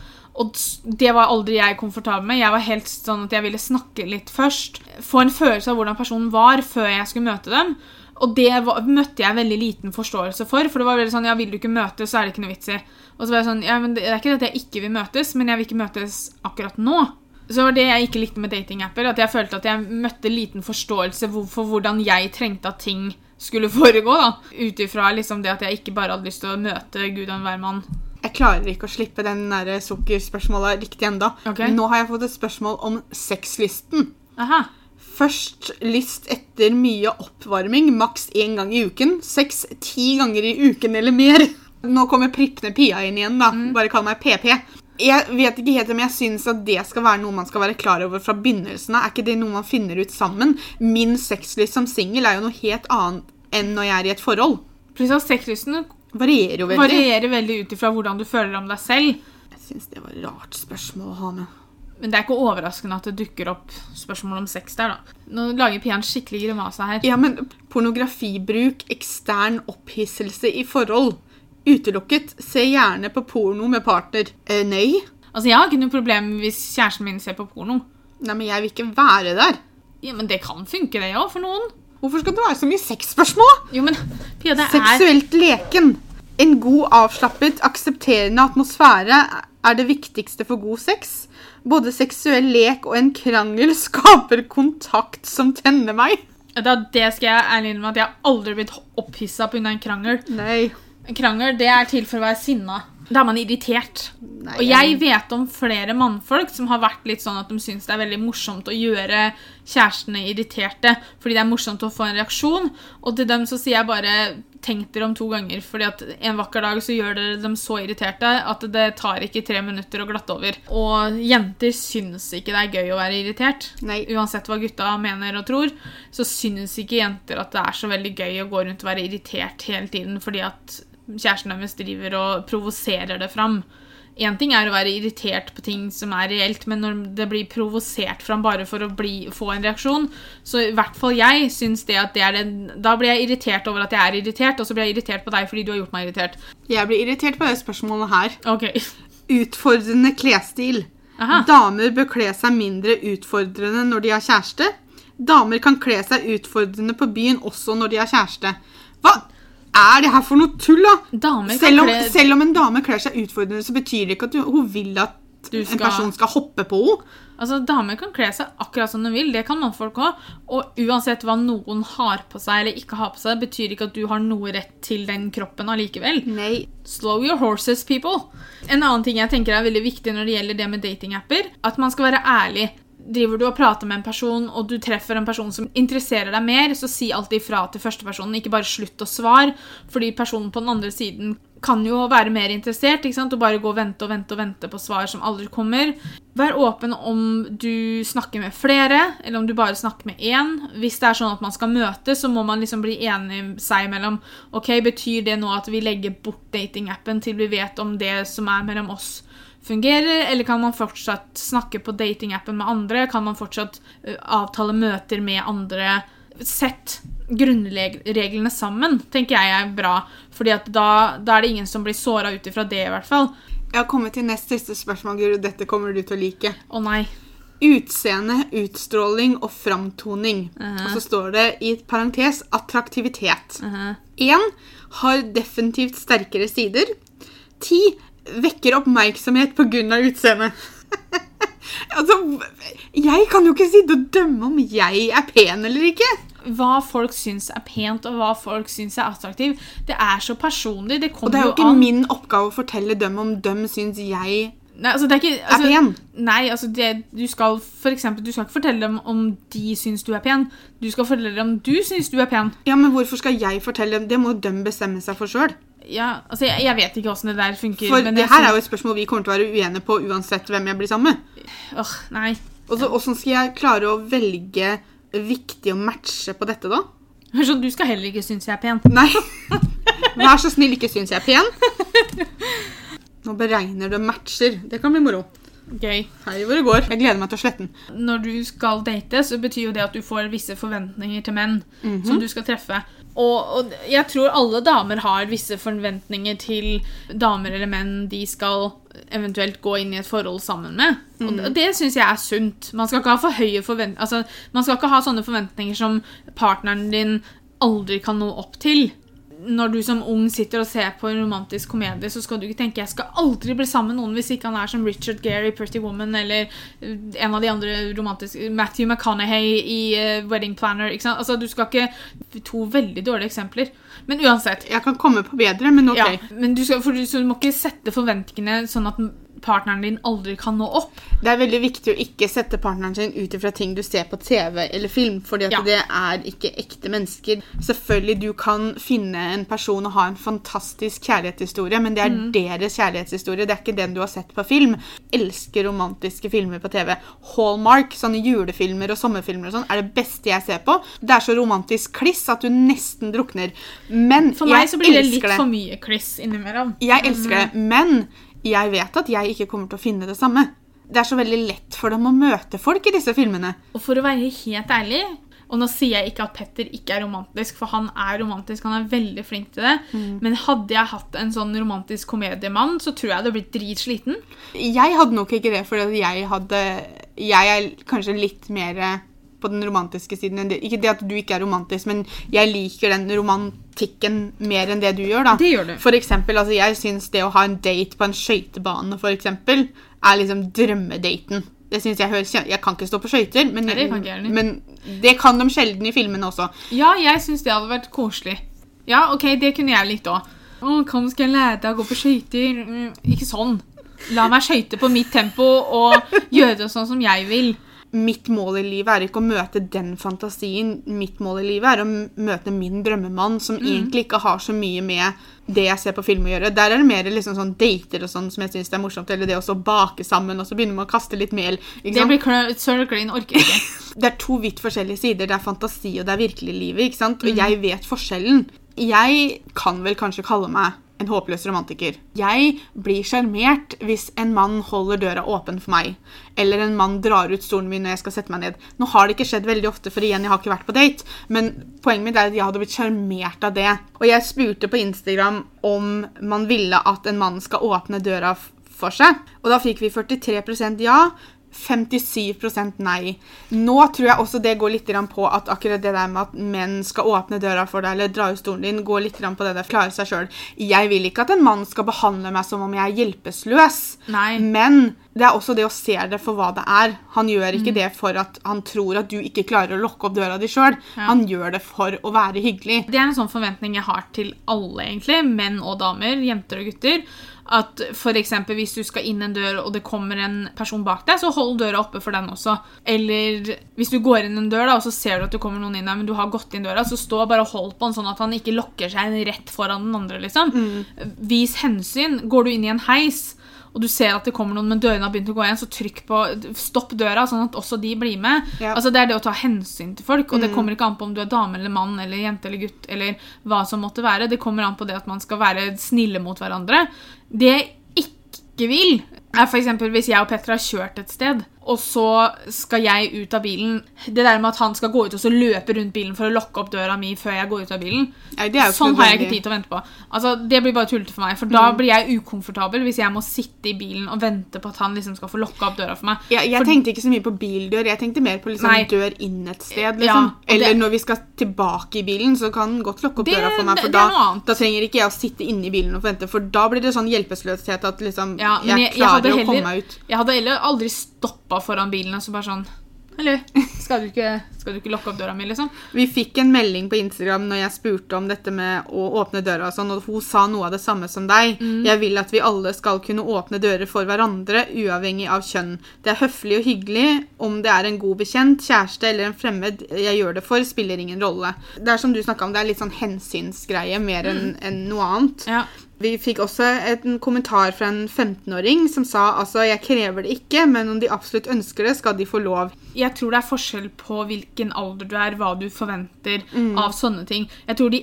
Og det var aldri jeg komfortabel med. Jeg var helt sånn at jeg ville snakke litt først. Få en følelse av hvordan personen var før jeg skulle møte dem. Og det var, møtte jeg veldig liten forståelse for. For det var veldig sånn Ja, vil du ikke møtes, så er det ikke noe vits i. Og så var jeg sånn Ja, men det er ikke det at jeg ikke vil møtes, men jeg vil ikke møtes akkurat nå. Så det var det jeg ikke likte med datingapper. At jeg følte at jeg møtte liten forståelse for hvordan jeg trengte at ting skulle (laughs) foregå. da. Ut ifra liksom det at jeg ikke bare hadde lyst til å møte Gud og enhver mann. Jeg klarer ikke å slippe den nære sukkerspørsmålet riktig enda. Ok. Nå har jeg fått et spørsmål om sexlysten. Aha. Først lyst etter mye oppvarming, maks én gang i uken. Sex ti ganger i uken eller mer. Nå kommer Prippende Pia inn igjen, da. Bare kall meg PP. Jeg vet ikke helt om jeg syns at det skal være noe man skal være klar over fra begynnelsen av. Er ikke det noe man finner ut sammen? Min sexlyst som singel er jo noe helt annet enn når jeg er i et forhold. Pluss sexlysten Varierer jo veldig. varierer veldig ut ifra hvordan du føler om deg selv. Jeg syns det var et rart spørsmål å ha med. Men det er ikke overraskende at det dukker opp spørsmål om sex der, da. Nå lager Pia en skikkelig grimase her. Ja, men pornografibruk, ekstern opphisselse i forhold. Utelukket. Se gjerne på porno med partner. Eh, nei. Altså, Jeg har ikke noe problem hvis kjæresten min ser på porno. Nei, men jeg vil ikke være der. Ja, Men det kan funke, det òg, for noen. Hvorfor skal det være så mye sexspørsmål? Jo, men Pia, det er Seksuelt leken. En god, avslappet, aksepterende atmosfære er det viktigste for god sex. Både seksuell lek og en krangel skaper kontakt som tenner meg. Da, Det skal jeg ærlig innrømme at jeg aldri har blitt opphissa pga. en krangel. Nei. Krangel det er til for å være sinna. Da er man irritert. Nei, Og jeg vet om flere mannfolk som har vært litt sånn at de syns det er veldig morsomt å gjøre kjærestene irriterte fordi det er morsomt å få en reaksjon. Og til dem så sier jeg bare tenk dere om to ganger, fordi at en vakker dag så gjør dere dem så irriterte at det tar ikke tre minutter å glatte over. Og jenter syns ikke det er gøy å være irritert. Nei. Uansett hva gutta mener og tror, så syns ikke jenter at det er så veldig gøy å gå rundt og være irritert hele tiden fordi at kjæresten deres driver og provoserer det fram. Én ting er å være irritert på ting som er reelt, men når det blir provosert fram bare for å bli, få en reaksjon, så i hvert fall jeg syns det at det er det Da blir jeg irritert over at jeg er irritert, og så blir jeg irritert på deg fordi du har gjort meg irritert. Jeg blir irritert på det spørsmålet her. Ok. Utfordrende klesstil. Aha. Damer bør kle seg mindre utfordrende når de har kjæreste. Damer kan kle seg utfordrende på byen også når de har kjæreste. Hva er det her for noe tull, da? Selv om, selv om en dame kler seg utfordrende, så betyr det ikke at hun vil at Du en person skal hoppe på henne. Altså, Damer kan kle seg akkurat som de vil. Det kan mannfolk òg. Og uansett hva noen har på seg eller ikke har på seg, betyr ikke at du har noe rett til den kroppen allikevel. Nei. Slow your horses, people. En annen ting jeg tenker er veldig viktig når det gjelder det med datingapper, at man skal være ærlig. Driver du og prater med en person, og du treffer en person som interesserer deg mer, så si alltid ifra til førstepersonen, ikke bare slutt å svare, fordi personen på den andre siden kan jo være mer interessert, ikke sant, og bare gå og vente og vente og vente på svar som aldri kommer. Vær åpen om du snakker med flere, eller om du bare snakker med én. Hvis det er sånn at man skal møtes, så må man liksom bli enig seg imellom. Ok, betyr det nå at vi legger bort datingappen til vi vet om det som er mellom oss fungerer, eller kan man fortsatt snakke på datingappen med andre? Kan man fortsatt avtale møter med andre? Sett grunnreglene sammen, tenker jeg er bra. Fordi da, da er det ingen som blir såra ut ifra det, i hvert fall. Jeg har kommet til nest siste spørsmål, Guru. Dette kommer du til å like. Å nei. Utseende, utstråling og framtoning. Mhm. Og så står det i et parentes attraktivitet. Én uh -huh. har definitivt sterkere sider. Ti vekker oppmerksomhet pga. utseendet. (laughs) altså, jeg kan jo ikke sitte og dømme om jeg er pen eller ikke. Hva folk syns er pent, og hva folk syns er attraktiv, det er så personlig. Det Og det er jo ikke an min oppgave å fortelle dem om dem syns jeg Nei, altså, det er ikke, altså, er pen. Nei, altså det, du skal for eksempel, du skal ikke fortelle dem om de syns du er pen. Du skal fortelle dem om du syns du er pen. Ja, men hvorfor skal jeg fortelle dem? Det må dem bestemme seg for sjøl. Ja, altså jeg, jeg vet ikke åssen det der funker. For men det her er jo et spørsmål vi kommer til å være uenige på uansett hvem jeg blir sammen med. Åh, nei. Og så Åssen skal jeg klare å velge viktig å matche på dette, da? Så du skal heller ikke synes jeg er pen. Nei. Vær så snill, ikke synes jeg er pen. Nå beregner du matcher. Det kan bli moro. Gøy. Hei hvor det går. Jeg gleder meg til å slette den. Når du skal date, så betyr jo det at du får visse forventninger til menn Mhm. som du skal treffe. Og, og jeg tror alle damer har visse forventninger til damer eller menn de skal eventuelt gå inn i et forhold sammen med. Og det, det syns jeg er sunt. Man skal ikke ha for høye forvent altså, Man skal ikke ha sånne forventninger som partneren din aldri kan nå opp til. Når du som ung sitter og ser på en romantisk komedie, så skal du ikke tenke jeg skal aldri bli sammen med noen hvis ikke han er som Richard Gere i Pretty Woman eller eh, en av de andre romantiske Matthew McConaughey i uh, Wedding Planner. Ikke sant? Altså, du skal ikke To veldig dårlige eksempler. Men uansett. Jeg kan komme på bedre, men ok. Ja, men du, skal, du, du må ikke sette forventningene sånn at partneren din aldri kan nå opp. Det er veldig viktig å ikke sette partneren sin ut ifra ting du ser på TV eller film, fordi at Ja. det er ikke ekte mennesker. Selvfølgelig, du kan finne en person og ha en fantastisk kjærlighetshistorie, men det er Mm. deres kjærlighetshistorie, det er ikke den du har sett på film. Elsker romantiske filmer på TV. Hallmark, sånne julefilmer og sommerfilmer og sånn, er det beste jeg ser på. Det er så romantisk kliss at du nesten drukner. Men For meg så blir det litt det. for mye kliss innimellom. Jeg elsker det, men jeg vet at jeg ikke kommer til å finne det samme. Det er så veldig lett for dem å møte folk i disse filmene. Og for å være helt ærlig og nå sier jeg ikke at Petter ikke er romantisk, for han er romantisk. Han er veldig flink til det. Men hadde jeg hatt en sånn romantisk komediemann, så tror jeg jeg hadde blitt dritsliten. Jeg hadde nok ikke det, fordi jeg hadde Jeg er kanskje litt mer på den romantiske siden. Ikke det at du ikke er romantisk, men jeg liker den romantikken mer enn det du gjør. da. Det gjør du. For eksempel, altså, jeg syns det å ha en date på en skøytebane, for eksempel, er liksom drømmedaten. Det synes Jeg høres Jeg kan ikke stå på skøyter, men, Nei, det men det kan de sjelden i filmene også. Ja, jeg syns det hadde vært koselig. Ja, ok, det kunne jeg likt òg. Å, kom skal jeg lære deg å gå på skøyter? Mm, Ikke sånn. La meg skøyte på mitt tempo og gjøre det sånn som jeg vil. Mitt mål i livet er ikke å møte den fantasien. Mitt mål i livet er å møte min drømmemann, som egentlig ikke har så mye med det jeg ser på film å gjøre. Der er det mer liksom sånn dater og sånn som jeg syns er morsomt. Eller det å så bake sammen, og så begynner man å kaste litt mel. Det blir klø- Green orker ikke. (laughs) det er to vidt forskjellige sider. Det er fantasi og det er virkelig livet. ikke sant? Og jeg vet forskjellen. Jeg kan vel kanskje kalle meg en håpløs romantiker. Jeg blir sjarmert hvis en mann holder døra åpen for meg, eller en mann drar ut stolen min når jeg skal sette meg ned. Nå har det ikke skjedd veldig ofte, for igjen, jeg har ikke vært på date, men poenget mitt er at jeg hadde blitt sjarmert av det. Og jeg spurte på Instagram om man ville at en mann skal åpne døra for seg, og da fikk vi 43% ja. 57% nei. Nå tror jeg også det går litt på at akkurat det der med at menn skal åpne døra for deg eller dra ut stolen din, går litt på det der klare seg sjøl. Jeg vil ikke at en mann skal behandle meg som om jeg er hjelpeløs. Men det er også det å se det for hva det er. Han gjør Mm. ikke det for at han tror at du ikke klarer å lokke opp døra di sjøl. Han gjør det for å være hyggelig. Det er en sånn forventning jeg har til alle, egentlig. Menn og damer, jenter og gutter. At eksempel hvis du skal inn en dør, og det kommer en person bak deg, så hold døra oppe for den også. Eller hvis du går inn en dør, da, og så ser du at det kommer noen inn der, men du har gått inn døra, så stå bare og hold på den sånn at han ikke lokker seg rett foran den andre, liksom. Vis hensyn. Går du inn i en heis, og du ser at det kommer noen, men dørene har begynt å gå igjen, så trykk på Stopp døra, sånn at også de blir med. Ja. Altså Det er det å ta hensyn til folk, og det kommer ikke an på om du er dame eller mann eller jente eller gutt eller hva som måtte være. Det kommer an på det at man skal være snille mot hverandre. Det jeg ikke vil, er f.eks. hvis jeg og Petter har kjørt et sted, og så skal jeg ut av bilen. Det der med at han skal gå ut og så løpe rundt bilen for å lokke opp døra mi før jeg går ut av bilen. Nei, Sånn har jeg ikke tid til å vente på. Altså, Det blir bare tullete for meg, for da blir jeg ukomfortabel hvis jeg må sitte i bilen og vente på at han liksom skal få lokka opp døra for meg. Jeg, jeg For- tenkte ikke så mye på bildør, jeg tenkte mer på liksom Nei. dør inn et sted. Ja, Eller det- når vi skal tilbake i bilen, så kan han godt lokke opp Det- døra for meg. For da, da trenger ikke jeg å sitte inne i bilen og vente, for da blir det sånn hjelpeløshet at liksom, Ja, jeg, jeg, jeg, klarer hadde å komme meg ut. jeg hadde heller aldri stoppa foran bilen og så bare sånn Hallo, skal du ikke, skal du ikke lokke opp døra mi, liksom? Vi fikk en melding på Instagram når jeg spurte om dette med å åpne døra, og sånn, og hun sa noe av det samme som deg. Mm. Jeg vil at vi alle skal kunne åpne dører for hverandre, uavhengig av kjønn. Det er høflig og hyggelig. Om det er en god bekjent, kjæreste eller en fremmed jeg gjør det for, spiller ingen rolle. Det er som du snakka om, det er litt sånn hensynsgreie mer enn enn noe annet. Ja. Vi fikk også en kommentar fra en 15-åring som sa altså jeg krever det ikke, men om de absolutt ønsker det, skal de få lov. Jeg tror det er forskjell på hvilken alder du er, hva du forventer Mm. av sånne ting. Jeg tror de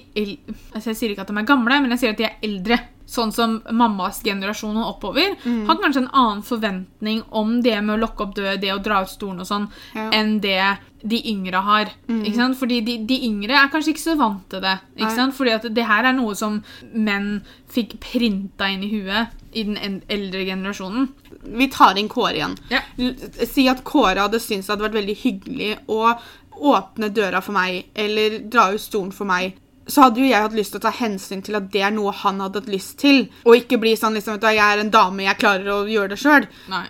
altså Jeg sier ikke at de er gamle, men jeg sier at de er eldre. Sånn som mammas generasjon og oppover, Mm. har kanskje en annen forventning om det med å lokke opp død, det å dra ut stolen og sånn, Ja. enn det de yngre har. Ikke sant? Fordi de, de yngre er kanskje ikke så vant til det. Nei. Sant? Fordi at det her er noe som menn fikk printa inn i huet i den eldre generasjonen. Vi tar inn Kåre igjen. Ja. Si at Kåre hadde syntes det hadde vært veldig hyggelig å åpne døra for meg, eller dra ut stolen for meg. Så hadde jo jeg hatt lyst til å ta hensyn til at det er noe han hadde hatt lyst til. Og ikke bli sånn liksom, at jeg er en dame, jeg klarer å gjøre det sjøl.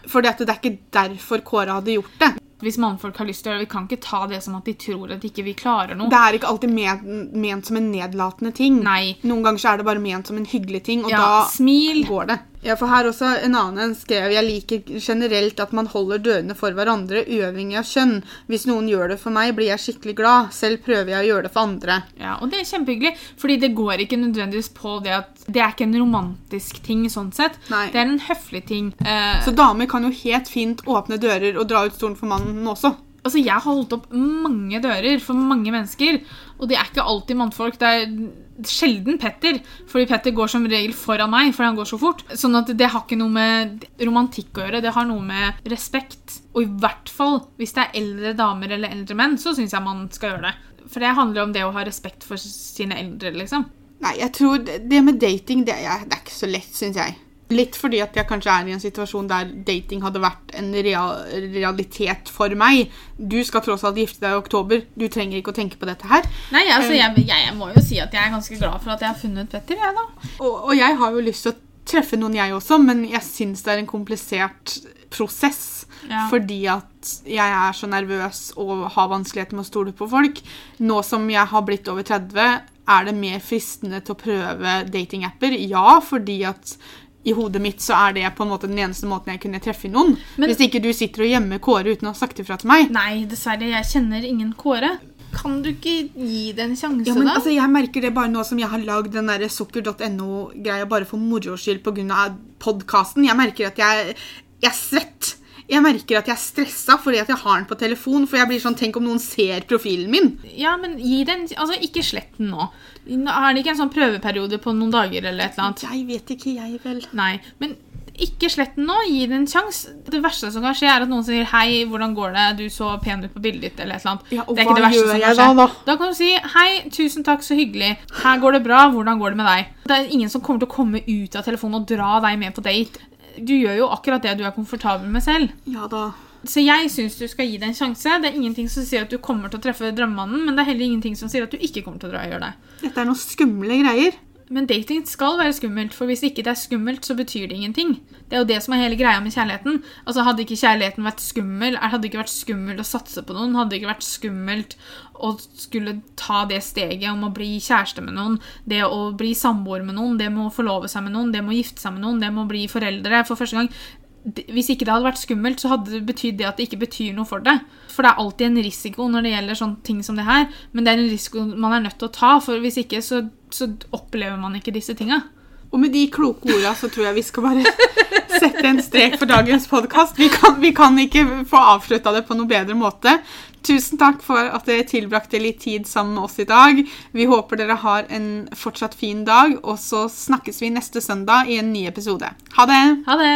For det er ikke derfor Kåre hadde gjort det. Hvis mannfolk har lyst til å gjøre det, vi kan ikke ta det som at de tror at ikke vi klarer noe. Det er ikke alltid ment, ment som en nedlatende ting. Nei. Noen ganger så er det bare ment som en hyggelig ting, og Ja, da smil. går det. Ja, for her også en annen en skrev jeg liker generelt at man holder dørene for hverandre uavhengig av kjønn. Hvis noen gjør det for meg, blir jeg skikkelig glad. Selv prøver jeg å gjøre det for andre. Ja, og det er kjempehyggelig, fordi det går ikke nødvendigvis på det at det er ikke en romantisk ting sånn sett. Nei. Det er en høflig ting. Eh, Så damer kan jo helt fint åpne dører og dra ut stolen for mannen også. Altså, jeg har holdt opp mange dører for mange mennesker, og det er ikke alltid mannfolk. Det er sjelden Petter, fordi Petter går som regel foran meg, fordi han går så fort. Sånn at det har ikke noe med romantikk å gjøre, det har noe med respekt. Og i hvert fall hvis det er eldre damer eller eldre menn, så syns jeg man skal gjøre det. For det handler om det å ha respekt for sine eldre, liksom. Nei, jeg tror det med dating, det er, det er ikke så lett, syns jeg. Litt fordi at jeg kanskje er i en situasjon der dating hadde vært en real, realitet for meg. Du skal tross alt gifte deg i oktober. Du trenger ikke å tenke på dette her. Nei, altså, jeg, jeg må jo si at jeg er ganske glad for at jeg har funnet Petter, jeg, da. Og, og jeg har jo lyst til å treffe noen, jeg også, men jeg syns det er en komplisert prosess. Ja. Fordi at jeg er så nervøs og har vanskeligheter med å stole på folk. Nå som jeg har blitt over 30, er det mer fristende til å prøve datingapper. Ja, fordi at i hodet mitt så er det på en måte den eneste måten jeg kunne treffe noen. Men- Hvis ikke du sitter og gjemmer Kåre uten å ha sagt ifra til meg. Nei, dessverre, jeg kjenner ingen Kåre. Kan du ikke gi det en sjanse, Ja, men da? altså, Jeg merker det bare nå som jeg har lagd den der sukker.no-greia bare for moro skyld pga. podkasten. Jeg merker at jeg, jeg er svett. Jeg merker at jeg er stressa fordi at jeg har den på telefon. For jeg blir sånn, Tenk om noen ser profilen min. Ja, men gi den Altså, ikke slett den nå. Er det ikke en sånn prøveperiode på noen dager eller et eller annet? Jeg vet ikke, jeg vel. Nei. Men ikke slett den nå. Gi den en sjanse. Det verste som kan skje, er at noen sier 'Hei, hvordan går det? Du så pen ut på bildet ditt', eller et eller annet. Ja, det er ikke det verste som kan skje. da, da? kan du si 'Hei, tusen takk, så hyggelig. Her går det bra. Hvordan går det med deg?' Det er ingen som kommer til å komme ut av telefonen og dra deg med på date. Du gjør jo akkurat det du er komfortabel med selv. Ja da. Så jeg syns du skal gi det en sjanse. Det er ingenting som sier at du kommer til å treffe drømmemannen, men det er heller ingenting som sier at du ikke kommer til å dra og gjøre det. Dette er noen skumle greier. Men dating skal være skummelt, for hvis ikke det er skummelt, så betyr det ingenting. Det er jo det som er hele greia med kjærligheten. Altså Hadde ikke kjærligheten vært skummel, hadde ikke vært skummelt å satse på noen, hadde ikke vært skummelt å skulle ta det steget om å bli kjæreste med noen, det å bli samboer med noen, det med å forlove seg med noen, det med å gifte seg med noen, det med å bli foreldre? For første gang Hvis ikke det hadde vært skummelt, så hadde det betydd det at det ikke betyr noe for det. For det er alltid en risiko når det gjelder sånne ting som det her, men det er en risiko man er nødt til å ta, for hvis ikke så, så opplever man ikke disse tinga. Og med de kloke orda så tror jeg vi skal bare (laughs) sette en strek for dagens podkast. Vi, kan- vi kan ikke få avslutta det på noe bedre måte. Tusen takk for at dere tilbrakte litt tid sammen med oss i dag. Vi håper dere har en fortsatt fin dag, og så snakkes vi neste søndag i en ny episode. Ha det! Ha det!